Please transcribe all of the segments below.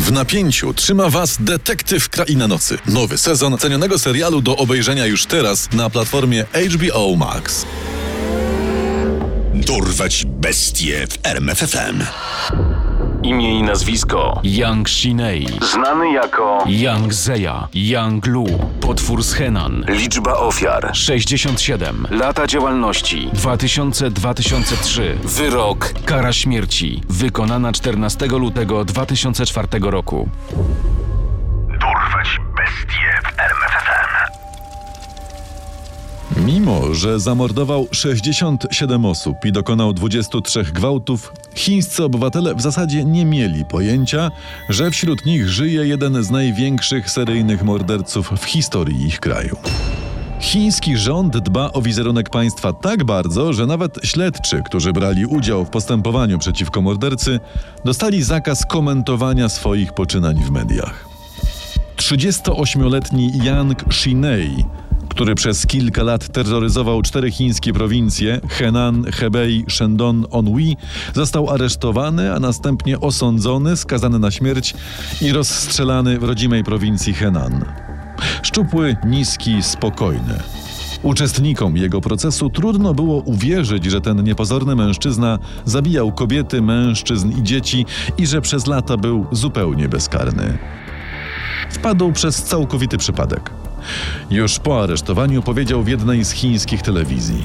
W napięciu trzyma Was Detektyw Kraina Nocy. Nowy sezon cenionego serialu do obejrzenia już teraz na platformie HBO Max. Dorwać bestie w RMFFM. Imię i nazwisko. Yang Shinei, Znany jako Yang Zeya, Yang Lu, potwór z Henan, Liczba ofiar. 67, Lata działalności. 2000-2003, wyrok, kara śmierci, wykonana 14 lutego 2004 roku. Mimo, że zamordował 67 osób i dokonał 23 gwałtów, chińscy obywatele w zasadzie nie mieli pojęcia, że wśród nich żyje jeden z największych seryjnych morderców w historii ich kraju. Chiński rząd dba o wizerunek państwa tak bardzo, że nawet śledczy, którzy brali udział w postępowaniu przeciwko mordercy, dostali zakaz komentowania swoich poczynań w mediach. 38-letni Yang Shinei, który przez kilka lat terroryzował cztery chińskie prowincje Henan, Hebei, Shandong, Onui, został aresztowany, a następnie osądzony, skazany na śmierć i rozstrzelany w rodzimej prowincji Henan. Szczupły, niski, spokojny. Uczestnikom jego procesu trudno było uwierzyć, że ten niepozorny mężczyzna zabijał kobiety, mężczyzn i dzieci i że przez lata był zupełnie bezkarny. Wpadł przez całkowity przypadek. Już po aresztowaniu powiedział w jednej z chińskich telewizji.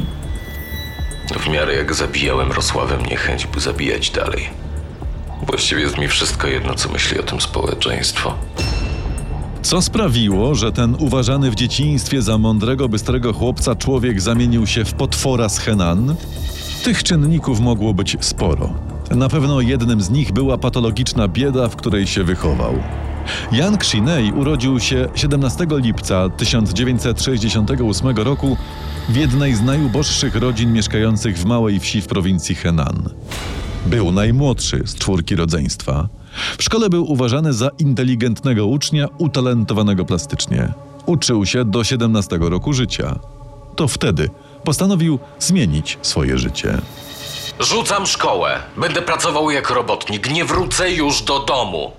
W miarę jak zabijałem, rosła we mnie chęć, by zabijać dalej. Właściwie jest mi wszystko jedno, co myśli o tym społeczeństwo. Co sprawiło, że ten uważany w dzieciństwie za mądrego, bystrego chłopca człowiek zamienił się w potwora z Henan? Tych czynników mogło być sporo. Na pewno jednym z nich była patologiczna bieda, w której się wychował. Yang Shinei urodził się 17 lipca 1968 roku w jednej z najuboższych rodzin mieszkających w małej wsi w prowincji Henan. Był najmłodszy z czwórki rodzeństwa. W szkole był uważany za inteligentnego ucznia, utalentowanego plastycznie. Uczył się do 17 roku życia. To wtedy postanowił zmienić swoje życie. Rzucam szkołę. Będę pracował jak robotnik. Nie wrócę już do domu.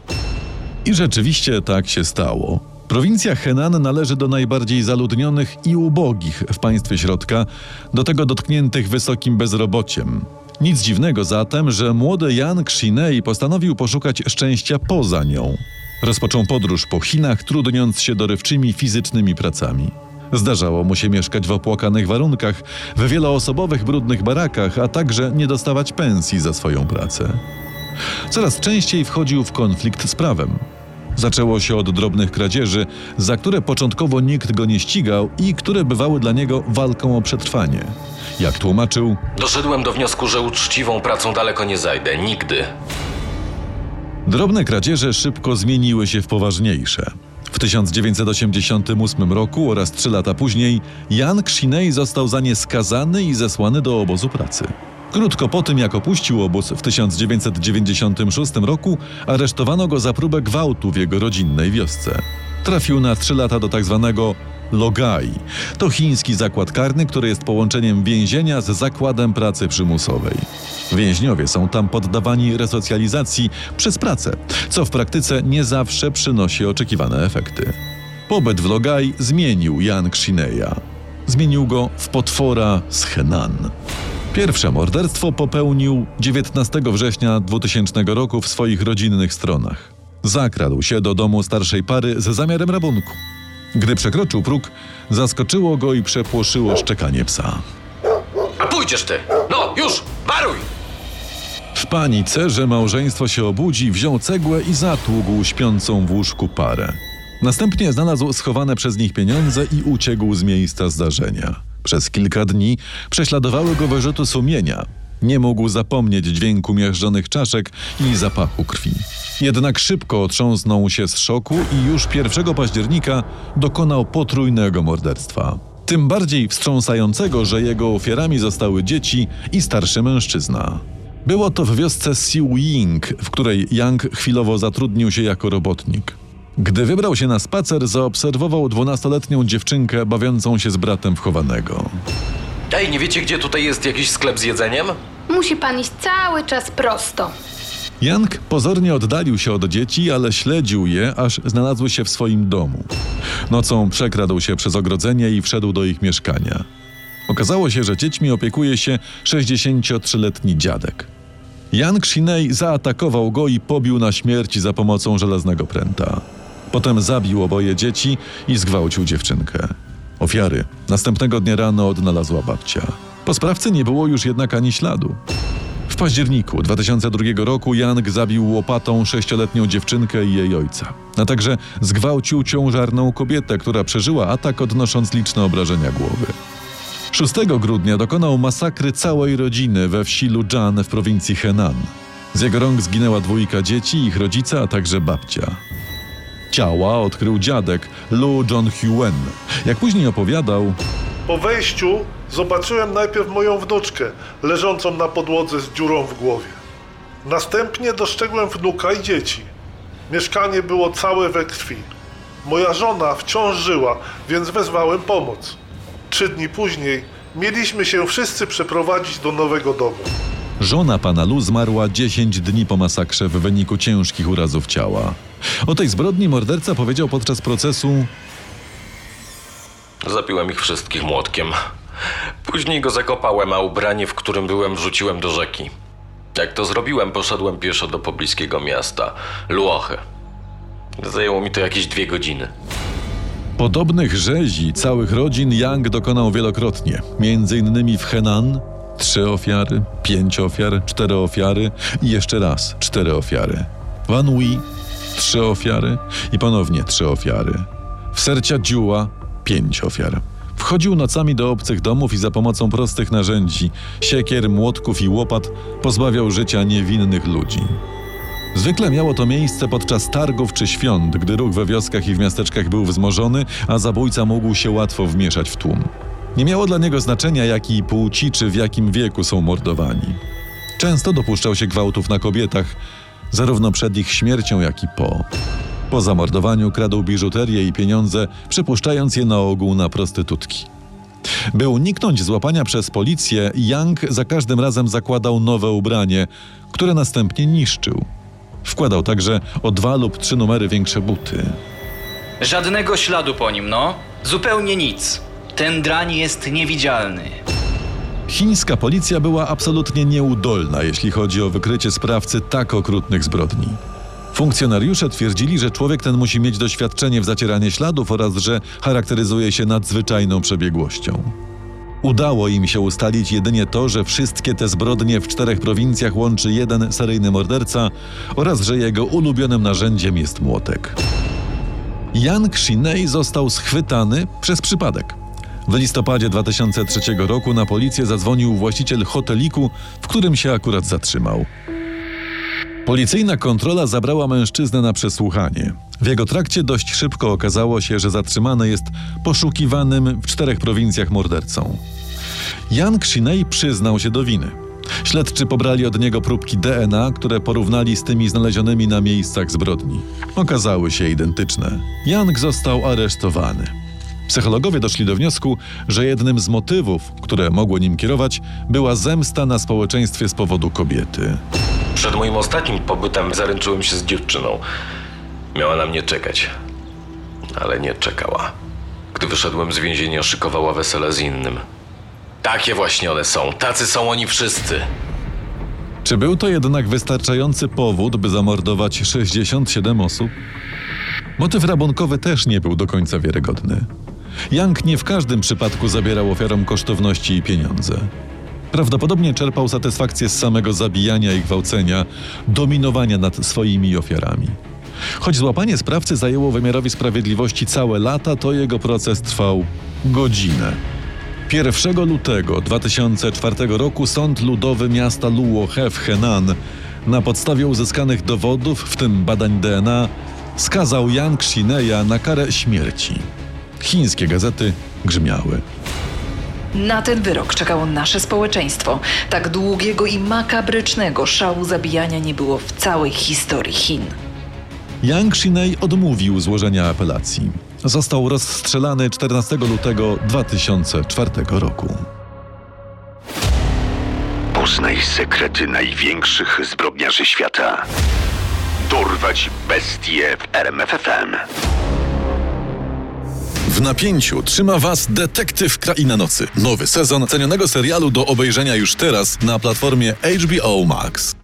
I rzeczywiście tak się stało. Prowincja Henan należy do najbardziej zaludnionych i ubogich w państwie środka, do tego dotkniętych wysokim bezrobociem. Nic dziwnego zatem, że młody Yang Shinei postanowił poszukać szczęścia poza nią. Rozpoczął podróż po Chinach, trudniąc się dorywczymi fizycznymi pracami. Zdarzało mu się mieszkać w opłakanych warunkach, w wieloosobowych brudnych barakach, a także nie dostawać pensji za swoją pracę. Coraz częściej wchodził w konflikt z prawem. Zaczęło się od drobnych kradzieży, za które początkowo nikt go nie ścigał i które bywały dla niego walką o przetrwanie. Jak tłumaczył, Doszedłem do wniosku, że uczciwą pracą daleko nie zajdę. Nigdy. drobne kradzieże szybko zmieniły się w poważniejsze. W 1988 roku oraz trzy lata później Yang Shinei został za nie skazany i zesłany do obozu pracy. Krótko po tym, jak opuścił obóz w 1996 roku, aresztowano go za próbę gwałtu w jego rodzinnej wiosce. Trafił na trzy lata do tzw. Logai. To chiński zakład karny, który jest połączeniem więzienia z zakładem pracy przymusowej. Więźniowie są tam poddawani resocjalizacji przez pracę, co w praktyce nie zawsze przynosi oczekiwane efekty. Pobyt w Logai zmienił Yang Shineya. Zmienił go w potwora z Henan. Pierwsze morderstwo popełnił 19 września 2000 roku w swoich rodzinnych stronach. Zakradł się do domu starszej pary z zamiarem rabunku. Gdy przekroczył próg, zaskoczyło go i przepłoszyło szczekanie psa. A pójdziesz ty! No, już! Waruj! W panice, że małżeństwo się obudzi, wziął cegłę i zatługł śpiącą w łóżku parę. Następnie znalazł schowane przez nich pieniądze i uciekł z miejsca zdarzenia. Przez kilka dni prześladowały go wyrzuty sumienia. Nie mógł zapomnieć dźwięku miażdżonych czaszek i zapachu krwi. Jednak szybko otrząsnął się z szoku i już 1 października dokonał potrójnego morderstwa. Tym bardziej wstrząsającego, że jego ofiarami zostały dzieci i starszy mężczyzna. Było to w wiosce Siu Ying, w której Yang chwilowo zatrudnił się jako robotnik. Gdy wybrał się na spacer, zaobserwował dwunastoletnią dziewczynkę bawiącą się z bratem wchowanego. Ej, nie wiecie, gdzie tutaj jest jakiś sklep z jedzeniem? Musi pan iść cały czas prosto. Yang pozornie oddalił się od dzieci, ale śledził je, aż znalazły się w swoim domu. Nocą przekradł się przez ogrodzenie i wszedł do ich mieszkania. Okazało się, że dziećmi opiekuje się 63-letni dziadek. Yang Shinei zaatakował go i pobił na śmierć za pomocą żelaznego pręta. Potem zabił oboje dzieci i zgwałcił dziewczynkę. Ofiary następnego dnia rano odnalazła babcia. Po sprawcy nie było już jednak ani śladu. W październiku 2002 roku Yang zabił łopatą sześcioletnią dziewczynkę i jej ojca, a także zgwałcił ciążarną kobietę, która przeżyła atak odnosząc liczne obrażenia głowy. 6 grudnia dokonał masakry całej rodziny we wsi Lujan w prowincji Henan. Z jego rąk zginęła dwójka dzieci, ich rodzice, a także babcia. Ciała odkrył dziadek Lu John Huen. Jak później opowiadał, Po wejściu zobaczyłem najpierw moją wnuczkę, leżącą na podłodze z dziurą w głowie. Następnie dostrzegłem wnuka i dzieci. Mieszkanie było całe we krwi. Moja żona wciąż żyła, więc wezwałem pomoc. Trzy dni później mieliśmy się wszyscy przeprowadzić do nowego domu. Żona pana Lu zmarła 10 dni po masakrze w wyniku ciężkich urazów ciała. O tej zbrodni morderca powiedział podczas procesu: Zabiłem ich wszystkich młotkiem. Później go zakopałem, a ubranie, w którym byłem, wrzuciłem do rzeki. Jak to zrobiłem, poszedłem pieszo do pobliskiego miasta, Luochy. Zajęło mi to jakieś dwie godziny. Podobnych rzezi całych rodzin Yang dokonał wielokrotnie, między innymi w Henan trzy ofiary, pięć ofiar, cztery ofiary i jeszcze raz cztery ofiary. W Anhui trzy ofiary i ponownie trzy ofiary. W Sercia Dziuła pięć ofiar. Wchodził nocami do obcych domów i za pomocą prostych narzędzi, siekier, młotków i łopat pozbawiał życia niewinnych ludzi. Zwykle miało to miejsce podczas targów czy świąt, gdy ruch we wioskach i w miasteczkach był wzmożony, a zabójca mógł się łatwo wmieszać w tłum. Nie miało dla niego znaczenia, jakiej płci czy w jakim wieku są mordowani. Często dopuszczał się gwałtów na kobietach, zarówno przed ich śmiercią, jak i po. Po zamordowaniu kradł biżuterię i pieniądze, przepuszczając je na ogół na prostytutki. By uniknąć złapania przez policję, Young za każdym razem zakładał nowe ubranie, które następnie niszczył. Wkładał także o dwa lub trzy numery większe buty. Żadnego śladu po nim, no. Zupełnie nic. Ten drań jest niewidzialny. Chińska policja była absolutnie nieudolna, jeśli chodzi o wykrycie sprawcy tak okrutnych zbrodni. Funkcjonariusze twierdzili, że człowiek ten musi mieć doświadczenie w zacieraniu śladów oraz że charakteryzuje się nadzwyczajną przebiegłością. Udało im się ustalić jedynie to, że wszystkie te zbrodnie w czterech prowincjach łączy jeden seryjny morderca oraz że jego ulubionym narzędziem jest młotek. Yang Shinei został schwytany przez przypadek. W listopadzie 2003 roku na policję zadzwonił właściciel hoteliku, w którym się akurat zatrzymał. Policyjna kontrola zabrała mężczyznę na przesłuchanie. W jego trakcie dość szybko okazało się, że zatrzymany jest poszukiwanym w czterech prowincjach mordercą. Yang Shinei przyznał się do winy. Śledczy pobrali od niego próbki DNA, które porównali z tymi znalezionymi na miejscach zbrodni. Okazały się identyczne. Yang został aresztowany. Psychologowie doszli do wniosku, że jednym z motywów, które mogło nim kierować, była zemsta na społeczeństwie z powodu kobiety. Przed moim ostatnim pobytem zaręczyłem się z dziewczyną. Miała na mnie czekać, ale nie czekała. Gdy wyszedłem z więzienia, szykowała wesele z innym. Takie właśnie one są, tacy są oni wszyscy. Czy był to jednak wystarczający powód, by zamordować 67 osób? Motyw rabunkowy też nie był do końca wiarygodny. Young nie w każdym przypadku zabierał ofiarom kosztowności i pieniądze. Prawdopodobnie czerpał satysfakcję z samego zabijania i gwałcenia, dominowania nad swoimi ofiarami. Choć złapanie sprawcy zajęło wymiarowi sprawiedliwości całe lata, to jego proces trwał godzinę. 1 lutego 2004 roku Sąd Ludowy miasta Luohe w Henan na podstawie uzyskanych dowodów, w tym badań DNA, skazał Yang Xineya na karę śmierci. Chińskie gazety grzmiały. Na ten wyrok czekało nasze społeczeństwo. Tak długiego i makabrycznego szału zabijania nie było w całej historii Chin. Yang Xinei odmówił złożenia apelacji. Został rozstrzelany 14 lutego 2004 roku. Poznaj sekrety największych zbrodniarzy świata. Dorwać bestie w RMFFM. W napięciu trzyma Was Detektyw Kraina Nocy. Nowy sezon cenionego serialu do obejrzenia już teraz na platformie HBO Max.